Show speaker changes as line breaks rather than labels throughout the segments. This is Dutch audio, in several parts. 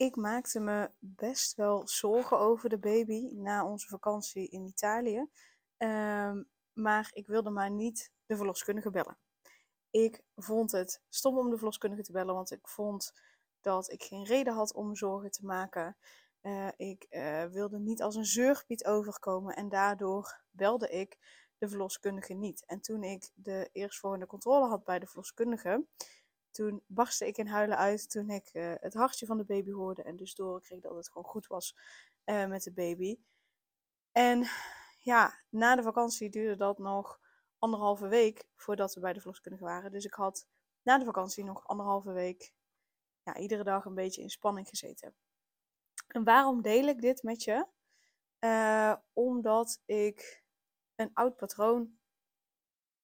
Ik maakte me best wel zorgen over de baby na onze vakantie in Italië. Ehm, maar ik wilde maar niet de verloskundige bellen. Ik vond het stom om de verloskundige te bellen, want ik vond dat ik geen reden had om zorgen te maken. Uh, ik uh, wilde niet als een zeurpiet overkomen en daardoor belde ik de verloskundige niet. En toen ik de eerstvolgende controle had bij de verloskundige, toen barstte ik in huilen uit toen ik uh, het hartje van de baby hoorde en dus doorkreeg dat het gewoon goed was met de baby. En ja, na de vakantie duurde dat nog anderhalve week voordat we bij de verloskundige waren. Dus ik had na de vakantie nog anderhalve week ja, iedere dag een beetje in spanning gezeten. En waarom deel ik dit met je? Uh, omdat ik een oud patroon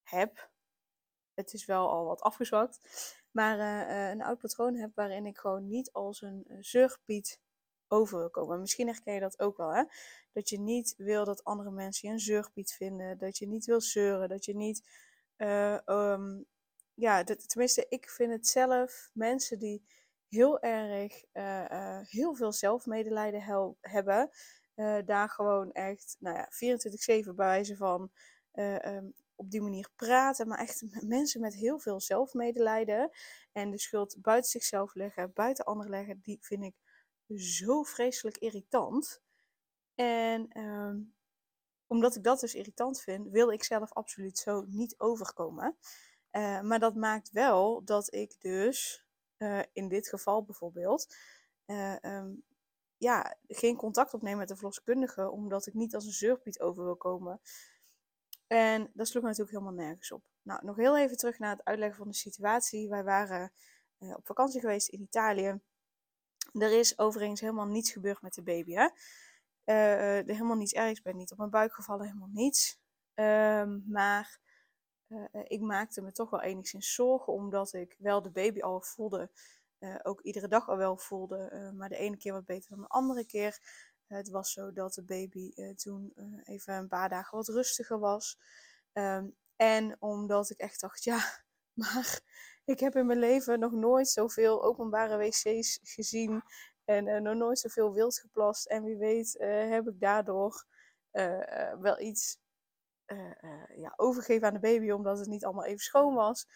heb. Het is wel al wat afgezwakt. Maar uh, een oud patroon heb waarin ik gewoon niet als een zeurpiet over wil komen. Misschien herken je dat ook wel, hè? Dat je niet wil dat andere mensen je een zeurpiet vinden. Dat je niet wil zeuren. Dat je niet... Uh, um, ja, tenminste, ik vind het zelf. Mensen die heel erg heel veel zelfmedelijden hebben. Daar gewoon echt, nou ja, 24-7 bij wijze van um, op die manier praten. Maar echt mensen met heel veel zelfmedelijden. En de schuld buiten zichzelf leggen, buiten anderen leggen. Die vind ik zo vreselijk irritant. En um, omdat ik dat dus irritant vind, wil ik zelf absoluut zo niet overkomen. maar dat maakt wel dat ik dus uh, in dit geval bijvoorbeeld, uh, um, ja, geen contact opnemen met de verloskundige, omdat ik niet als een zeurpiet over wil komen. En dat sloeg natuurlijk helemaal nergens op. Nou, nog heel even terug naar het uitleggen van de situatie. Wij waren uh, op vakantie geweest in Italië. Er is overigens helemaal niets gebeurd met de baby. Hè? er helemaal niets ergs, ben niet op mijn buik gevallen, helemaal niets. Um, maar ik maakte me toch wel enigszins zorgen, omdat ik wel de baby al voelde, ook iedere dag al wel voelde, maar de ene keer wat beter dan de andere keer. Het was zo dat de baby toen even een paar dagen wat rustiger was. Um, en omdat ik echt dacht, ja, maar ik heb in mijn leven nog nooit zoveel openbare wc's gezien en nog nooit zoveel wild geplast. En wie weet heb ik daardoor wel iets ja, overgeven aan de baby, omdat het niet allemaal even schoon was.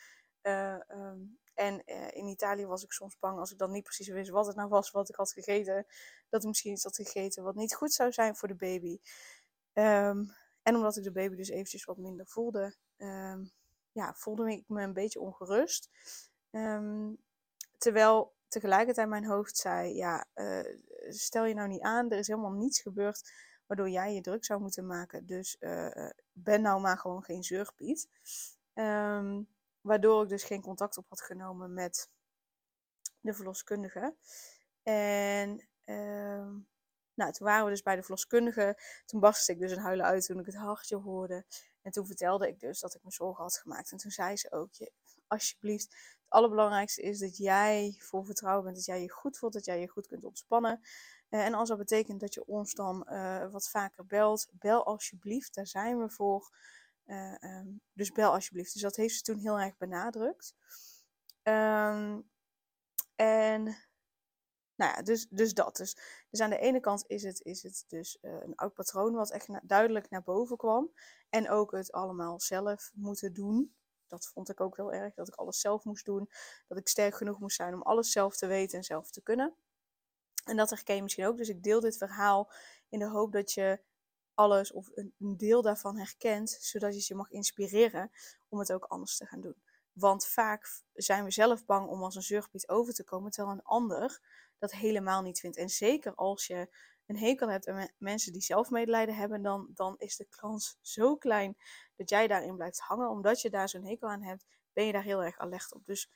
Um, en in Italië was ik soms bang als ik dan niet precies wist wat het nou was wat ik had gegeten, dat ik misschien iets had gegeten wat niet goed zou zijn voor de baby. Um, en omdat ik de baby dus eventjes wat minder voelde, um, ja, voelde ik me een beetje ongerust. terwijl tegelijkertijd mijn hoofd zei, ja, stel je nou niet aan, er is helemaal niets gebeurd waardoor jij je druk zou moeten maken. Dus uh, ben nou maar gewoon geen zeurpiet. Um, waardoor ik dus geen contact op had genomen met de verloskundige. En um, nou, toen waren we dus bij de verloskundige. Toen barstte ik dus een huilen uit toen ik het hartje hoorde. En toen vertelde ik dus dat ik me zorgen had gemaakt. En toen zei ze ook, je, alsjeblieft, het allerbelangrijkste is dat jij vol vertrouwen bent. Dat jij je goed voelt, dat jij je goed kunt ontspannen. Uh, en als dat betekent dat je ons dan uh, wat vaker belt, bel alsjeblieft, daar zijn we voor. Uh, um, dus bel alsjeblieft. Dus dat heeft ze toen heel erg benadrukt. Um, en nou ja, dus, dus dat. Dus, dus aan de ene kant is het, is het dus een oud patroon wat echt duidelijk naar boven kwam. En ook het allemaal zelf moeten doen. Dat vond ik ook heel erg, dat ik alles zelf moest doen. Dat ik sterk genoeg moest zijn om alles zelf te weten en zelf te kunnen. En dat herken je misschien ook. Dus ik deel dit verhaal in de hoop dat je alles of een deel daarvan herkent, zodat je je mag inspireren om het ook anders te gaan doen. Want vaak zijn we zelf bang om als een zeurpiet over te komen, terwijl een ander dat helemaal niet vindt. En zeker als je een hekel hebt aan mensen die zelfmedelijden hebben, dan, dan is de kans zo klein dat jij daarin blijft hangen. Omdat je daar zo'n hekel aan hebt, ben je daar heel erg alert op. Dus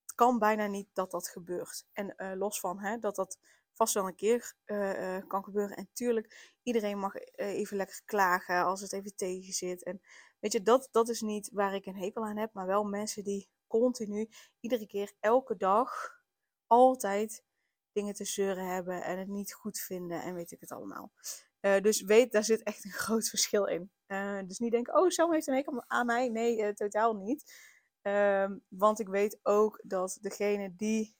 het kan bijna niet dat dat gebeurt. En uh, los van hè, dat dat vast wel een keer uh, kan gebeuren. En tuurlijk, iedereen mag even lekker klagen als het even tegen zit. En weet je, dat, dat is niet waar ik een hekel aan heb. Maar wel mensen die continu, iedere keer, elke dag, altijd dingen te zeuren hebben en het niet goed vinden en weet ik het allemaal. Dus weet, daar zit echt een groot verschil in. Dus niet denken, oh, Sam heeft een hekel aan mij. Nee, totaal niet. Um, want ik weet ook dat degene die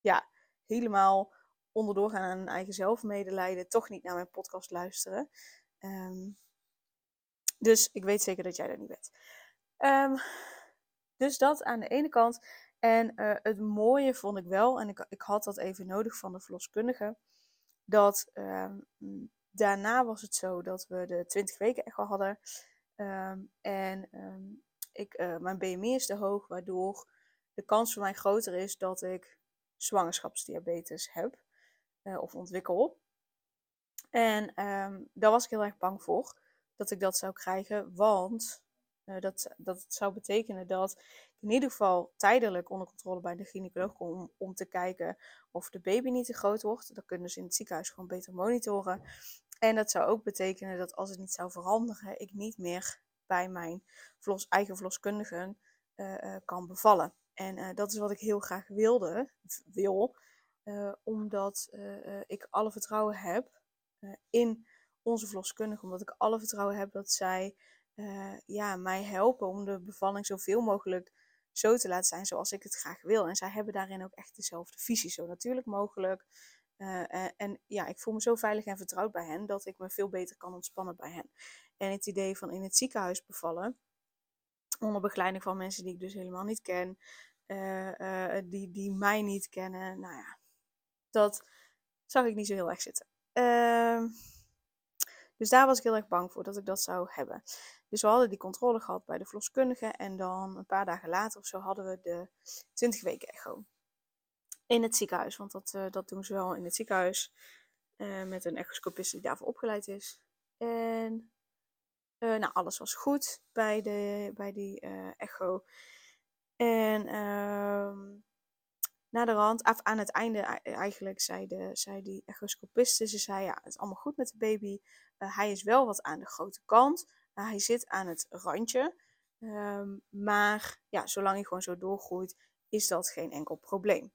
ja, helemaal onderdoor gaan aan hun eigen zelfmedelijden, toch niet naar mijn podcast luisteren. Um, dus ik weet zeker dat jij dat niet bent. Um, dus dat aan de ene kant. En uh, het mooie vond ik wel, en ik, ik had dat even nodig van de verloskundige, dat um, daarna was het zo dat we de 20 weken echo hadden. En ik, uh, mijn BMI is te hoog, waardoor de kans voor mij groter is dat ik zwangerschapsdiabetes heb uh, of ontwikkel. En daar was ik heel erg bang voor dat ik dat zou krijgen, want uh, dat, dat zou betekenen dat ik in ieder geval tijdelijk onder controle bij de gynaecoloog kom om, om te kijken of de baby niet te groot wordt. Dan kunnen ze in het ziekenhuis gewoon beter monitoren. En dat zou ook betekenen dat als het niet zou veranderen, ik niet meer bij mijn vlos, eigen verloskundigen uh, kan bevallen. En dat is wat ik heel graag wilde, wil, omdat ik alle vertrouwen heb in onze verloskundige, omdat ik alle vertrouwen heb dat zij ja, mij helpen om de bevalling zoveel mogelijk zo te laten zijn zoals ik het graag wil. En zij hebben daarin ook echt dezelfde visie, zo natuurlijk mogelijk. En ja, ik voel me zo veilig en vertrouwd bij hen dat ik me veel beter kan ontspannen bij hen. En het idee van in het ziekenhuis bevallen, onder begeleiding van mensen die ik dus helemaal niet ken, die, die mij niet kennen, nou ja, dat zag ik niet zo heel erg zitten. Ehm, dus daar was ik heel erg bang voor dat ik dat zou hebben. Dus we hadden die controle gehad bij de verloskundige. En dan een paar dagen later of zo hadden we de 20 weken echo. In het ziekenhuis, want dat, uh, dat doen ze wel in het ziekenhuis. Uh, met een echoscopist die daarvoor opgeleid is. En uh, nou, alles was goed bij, de, bij die echo. En ehm, na de rand, af aan het einde eigenlijk, zei, de, zei die echoscopiste, ze zei ja, het is allemaal goed met de baby. hij is wel wat aan de grote kant. Nou, hij zit aan het randje. Um, maar ja, zolang hij gewoon zo doorgroeit, is dat geen enkel probleem.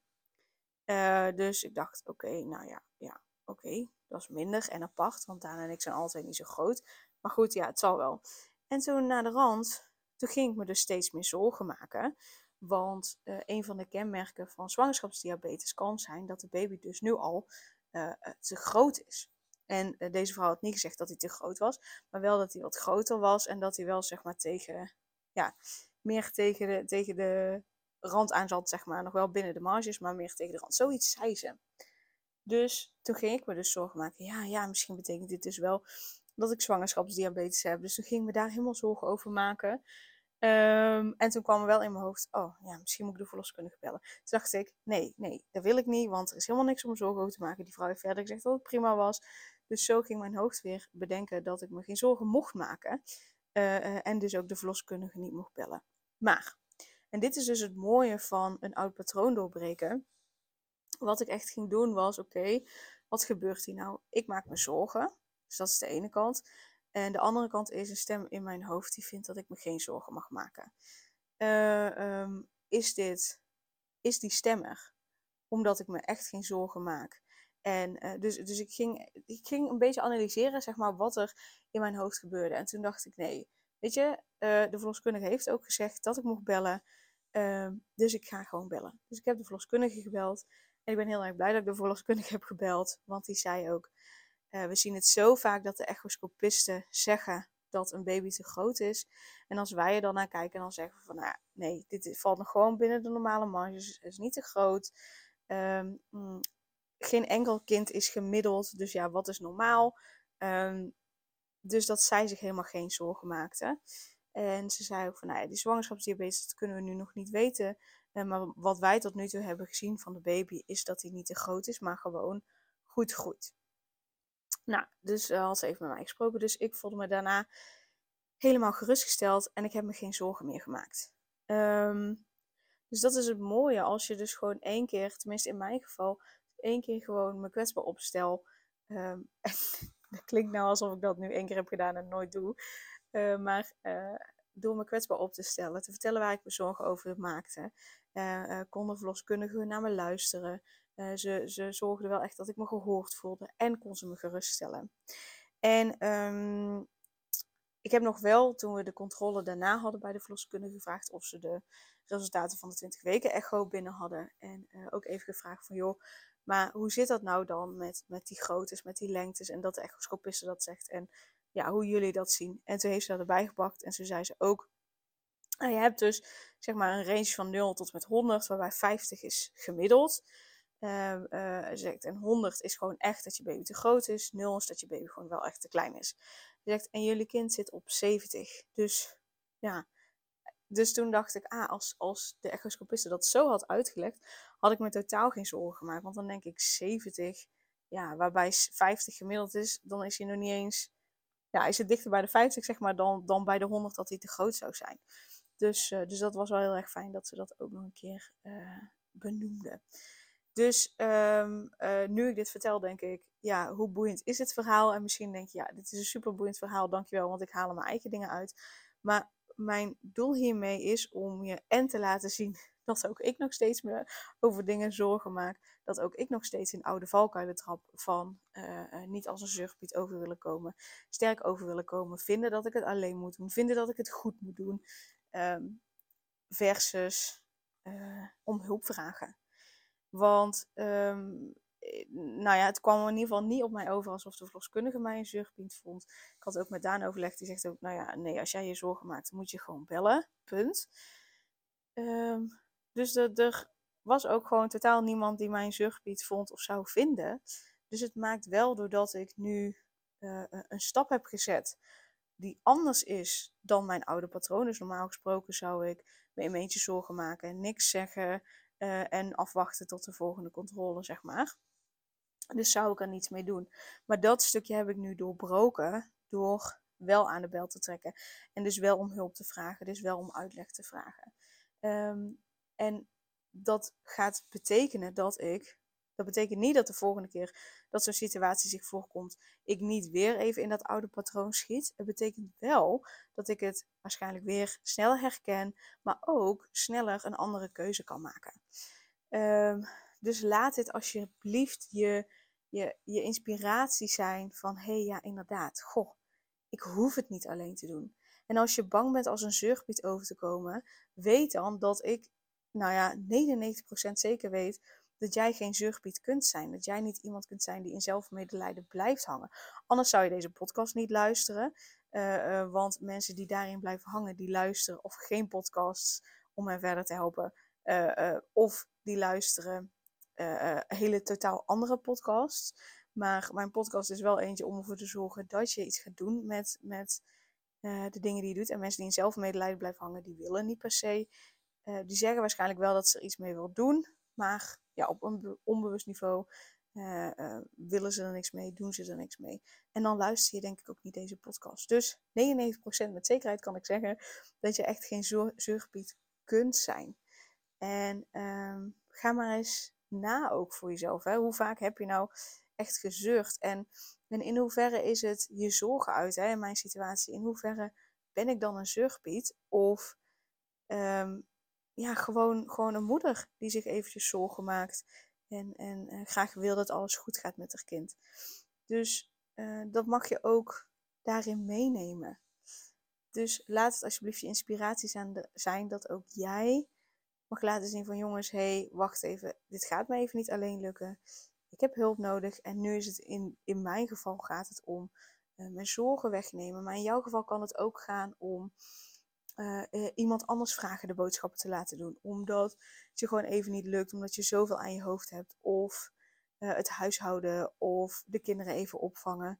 Uh, dus ik dacht, oké, nou ja, ja oké, dat is minder en apart, want Daan en ik zijn altijd niet zo groot. Maar goed, ja, het zal wel. En toen naar de rand, toen ging ik me dus steeds meer zorgen maken. Want uh, een van de kenmerken van zwangerschapsdiabetes kan zijn dat de baby dus nu al uh, te groot is. En deze vrouw had niet gezegd dat hij te groot was, maar wel dat hij wat groter was en dat hij wel zeg maar tegen, ja, meer tegen de, tegen de rand aan zat, zeg maar. Nog wel binnen de marges, maar meer tegen de rand. Zoiets zei ze. Dus toen ging ik me dus zorgen maken. Ja, ja, misschien betekent dit dus wel dat ik zwangerschapsdiabetes heb. Dus toen ging ik me daar helemaal zorgen over maken. Um, en toen kwam er wel in mijn hoofd, oh ja, misschien moet ik de verloskundige bellen. Toen dacht ik, nee, nee, dat wil ik niet, want er is helemaal niks om zorgen over te maken. Die vrouw heeft verder gezegd dat het prima was. Dus zo ging mijn hoofd weer bedenken dat ik me geen zorgen mocht maken. Uh, en dus ook de verloskundige niet mocht bellen. Maar, en dit is dus het mooie van een oud patroon doorbreken. Wat ik echt ging doen was, oké, wat gebeurt hier nou? Ik maak me zorgen. Dus dat is de ene kant. En de andere kant is een stem in mijn hoofd die vindt dat ik me geen zorgen mag maken. Uh, um, is dit, is die stem er? Omdat ik me echt geen zorgen maak. En uh, dus, dus ik, ging, ik ging een beetje analyseren, zeg maar, wat er in mijn hoofd gebeurde. En toen dacht ik, nee, weet je, uh, de verloskundige heeft ook gezegd dat ik mocht bellen. Uh, dus ik ga gewoon bellen. Dus ik heb de verloskundige gebeld. En ik ben heel erg blij dat ik de verloskundige heb gebeld. Want die zei ook, uh, we zien het zo vaak dat de echoscopisten zeggen dat een baby te groot is. En als wij er dan naar kijken, dan zeggen we van, nou, nee, dit valt nog gewoon binnen de normale marges. Het is niet te groot. Um, geen enkel kind is gemiddeld. Dus ja, wat is normaal? Um, dus dat zij zich helemaal geen zorgen maakte. En ze zei ook van, nou ja, die zwangerschapsdiabetes, kunnen we nu nog niet weten. Uh, maar wat wij tot nu toe hebben gezien van de baby, is dat hij niet te groot is, maar gewoon goed groeit. Nou, dus uh, had ze even met mij gesproken. Dus ik voelde me daarna helemaal gerustgesteld en ik heb me geen zorgen meer gemaakt. Um, dus dat is het mooie als je dus gewoon één keer, tenminste in mijn geval, één keer gewoon me kwetsbaar opstel. Um, dat klinkt nou alsof ik dat nu één keer heb gedaan en nooit doe. Uh, maar uh, door me kwetsbaar op te stellen, te vertellen waar ik me zorgen over maakte, uh, verloskundigen naar me luisteren. Ze, ze zorgden wel echt dat ik me gehoord voelde en kon ze me geruststellen. En um, ik heb nog wel, toen we de controle daarna hadden bij de verloskundige, gevraagd of ze de resultaten van de 20 weken echo binnen hadden. En uh, ook even gevraagd van, joh, maar hoe zit dat nou dan met, met die groottes, met die lengtes en dat de echoscopiste dat zegt en ja, hoe jullie dat zien. En toen heeft ze dat erbij gepakt en toen zei ze ook, nou, je hebt dus zeg maar een range van 0 tot met 100, waarbij 50 is gemiddeld. Uh, zegt, en 100 is gewoon echt dat je baby te groot is. 0 is dat je baby gewoon wel echt te klein is. Zegt, en jullie kind zit op 70. Dus ja, dus toen dacht ik, ah, als, als de echoscopiste dat zo had uitgelegd, had ik me totaal geen zorgen gemaakt. Want dan denk ik 70, ja, waarbij 50 gemiddeld is, dan is hij nog niet eens, ja, is het dichter bij de 50 zeg maar dan, dan bij de 100 dat hij te groot zou zijn. Dus, uh, dus dat was wel heel erg fijn dat ze dat ook nog een keer uh, benoemde. Dus um, uh, nu ik dit vertel, denk ik, ja, hoe boeiend is het verhaal? En misschien denk je, ja, dit is een super boeiend verhaal, dankjewel, want ik haal er mijn eigen dingen uit. Maar mijn doel hiermee is om je en te laten zien dat ook ik nog steeds me over dingen zorgen maak. Dat ook ik nog steeds in oude valkuilen trap van uh, uh, niet als een zuchtpiet over willen komen. Sterk over willen komen. Vinden dat ik het alleen moet doen. Vinden dat ik het goed moet doen. Um, versus uh, om hulp vragen. Want um, nou ja, het kwam in ieder geval niet op mij over alsof de verloskundige mij een zuchtpiet vond. Ik had ook met Daan overlegd. Die zegt ook, nou ja, nee, als jij je zorgen maakt, moet je gewoon bellen. Punt. Um, dus er was ook gewoon totaal niemand die mijn zuchtpiet vond of zou vinden. Dus het maakt wel, doordat ik nu uh, een stap heb gezet die anders is dan mijn oude patroon. Dus normaal gesproken zou ik me een eentje zorgen maken en niks zeggen. Uh, en afwachten tot de volgende controle, zeg maar. Dus zou ik er niets mee doen. Maar dat stukje heb ik nu doorbroken door wel aan de bel te trekken. En dus wel om hulp te vragen, dus wel om uitleg te vragen. Um, en dat gaat betekenen dat ik. Dat betekent niet dat de volgende keer dat zo'n situatie zich voorkomt, ik niet weer even in dat oude patroon schiet. Het betekent wel dat ik het waarschijnlijk weer sneller herken, maar ook sneller een andere keuze kan maken. Um, dus laat dit alsjeblieft je je, je inspiratie zijn van hé hey, ja inderdaad, goh, ik hoef het niet alleen te doen. En als je bang bent als een zeurgebied over te komen, weet dan dat ik, nou ja, 99% zeker weet dat jij geen zeurgebied kunt zijn. Dat jij niet iemand kunt zijn die in zelfmedelijden blijft hangen. Anders zou je deze podcast niet luisteren. Uh, uh, want mensen die daarin blijven hangen, die luisteren of geen podcasts om hen verder te helpen. Uh, of die luisteren hele totaal andere podcasts. Maar mijn podcast is wel eentje om ervoor te zorgen dat je iets gaat doen met, met de dingen die je doet. En mensen die in zelfmedelijden blijven hangen, die willen niet per se. Die zeggen waarschijnlijk wel dat ze er iets mee wil doen. Maar ja, op een onbewust niveau willen ze er niks mee, doen ze er niks mee. En dan luister je denk ik ook niet deze podcast. Dus 99% met zekerheid kan ik zeggen dat je echt geen zorggebied kunt zijn. En um, ga maar eens na ook voor jezelf. Hè? Hoe vaak heb je nou echt gezeurd? En, in hoeverre is het je zorgen uit hè, in mijn situatie? In hoeverre ben ik dan een zeurpiet? Of um, ja, gewoon, gewoon een moeder die zich eventjes zorgen maakt. En, en graag wil dat alles goed gaat met haar kind. Dus uh, dat mag je ook daarin meenemen. Dus laat het alsjeblieft je inspiratie zijn dat ook jij mag laten zien van jongens, hé, hey, wacht even, dit gaat me even niet alleen lukken. Ik heb hulp nodig en nu is het in, in mijn geval gaat het om uh, mijn zorgen wegnemen. Maar in jouw geval kan het ook gaan om uh, uh, iemand anders vragen de boodschappen te laten doen. Omdat het je gewoon even niet lukt, omdat je zoveel aan je hoofd hebt. Of het huishouden of de kinderen even opvangen.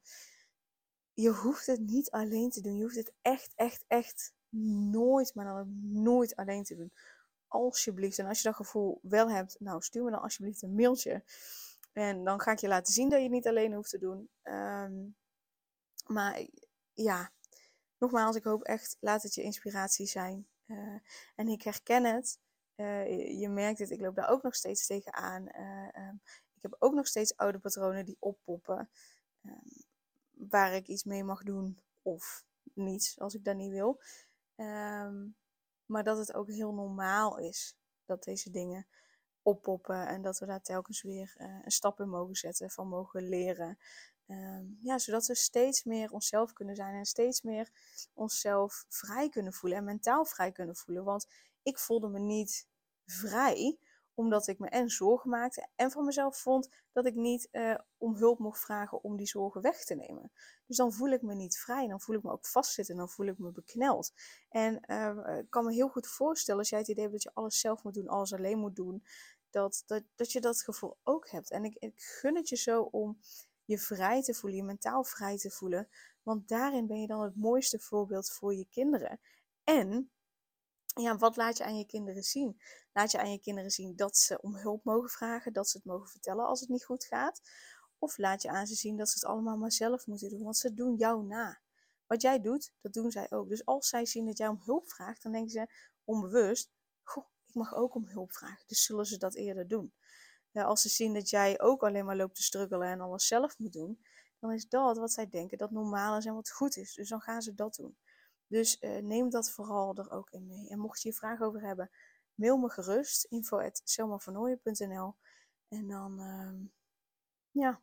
Je hoeft het niet alleen te doen. Je hoeft het echt, echt, echt nooit, maar dan nooit alleen te doen alsjeblieft, en als je dat gevoel wel hebt, nou stuur me dan alsjeblieft een mailtje. En dan ga ik je laten zien dat je het niet alleen hoeft te doen. Um, maar ja, nogmaals, ik hoop echt, laat het je inspiratie zijn. Uh, en ik herken het. Uh, je merkt het, ik loop daar ook nog steeds tegenaan. Uh, ik heb ook nog steeds oude patronen die oppoppen. Ehm, waar ik iets mee mag doen of niets als ik dat niet wil. Ehm, maar dat het ook heel normaal is dat deze dingen oppoppen en dat we daar telkens weer een stap in mogen zetten, van mogen leren. Ehm, ja, zodat we steeds meer onszelf kunnen zijn en steeds meer onszelf vrij kunnen voelen en mentaal vrij kunnen voelen. Want ik voelde me niet vrij omdat ik me en zorgen maakte en van mezelf vond dat ik niet uh, om hulp mocht vragen om die zorgen weg te nemen. Dus dan voel ik me niet vrij, dan voel ik me ook vastzitten, dan voel ik me bekneld. En uh, ik kan me heel goed voorstellen, als jij het idee hebt dat je alles zelf moet doen, alles alleen moet doen, dat, dat, dat je dat gevoel ook hebt. En ik, ik gun het je zo om je vrij te voelen, je mentaal vrij te voelen. Want daarin ben je dan het mooiste voorbeeld voor je kinderen. En ja, wat laat je aan je kinderen zien? Laat je aan je kinderen zien dat ze om hulp mogen vragen, dat ze het mogen vertellen als het niet goed gaat? Of laat je aan ze zien dat ze het allemaal maar zelf moeten doen, want ze doen jou na. Wat jij doet, dat doen zij ook. Dus als zij zien dat jij om hulp vraagt, dan denken ze onbewust: Goh, ik mag ook om hulp vragen. Dus zullen ze dat eerder doen. Ja, als ze zien dat jij ook alleen maar loopt te struggelen en alles zelf moet doen, dan is dat wat zij denken dat normaal is en wat goed is. Dus dan gaan ze dat doen. Dus uh, neem dat vooral er ook in mee. En mocht je hier vragen over hebben, mail me gerust. info.selmavernooien.nl En dan, uh, ja,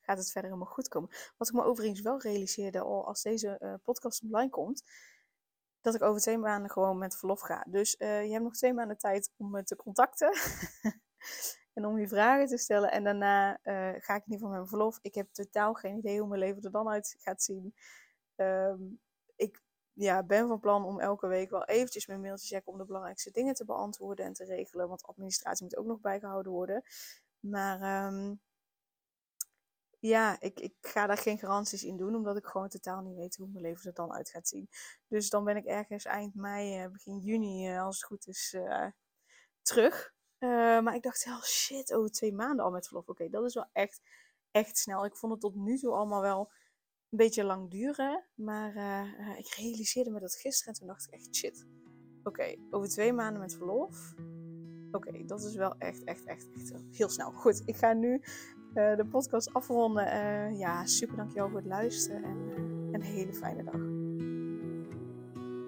gaat het verder helemaal goed komen. Wat ik me overigens wel realiseerde al als deze uh, podcast online komt, dat ik over twee maanden gewoon met verlof ga. Dus uh, je hebt nog twee maanden tijd om me te contacten. en om je vragen te stellen. En daarna ga ik niet van mijn verlof. Ik heb totaal geen idee hoe mijn leven er dan uit gaat zien. Um, ik ja, ben van plan om elke week wel eventjes mijn mail te checken om de belangrijkste dingen te beantwoorden en te regelen. Want administratie moet ook nog bijgehouden worden. Maar um, ja, ik, ik ga daar geen garanties in doen, omdat ik gewoon totaal niet weet hoe mijn leven er dan uit gaat zien. Dus dan ben ik ergens eind mei, eh, begin juni, eh, als het goed is, terug. Uh, maar ik dacht, heel shit, over twee maanden al met verlof. Oké, dat is wel echt, echt snel. Ik vond het tot nu toe allemaal wel een beetje lang duren. Maar uh, ik realiseerde me dat gisteren en toen dacht ik echt shit. Oké, over twee maanden met verlof. Oké, dat is wel echt, echt, echt, echt heel snel. Goed, ik ga nu de podcast afronden. Ja, super dankjewel voor het luisteren en een hele fijne dag.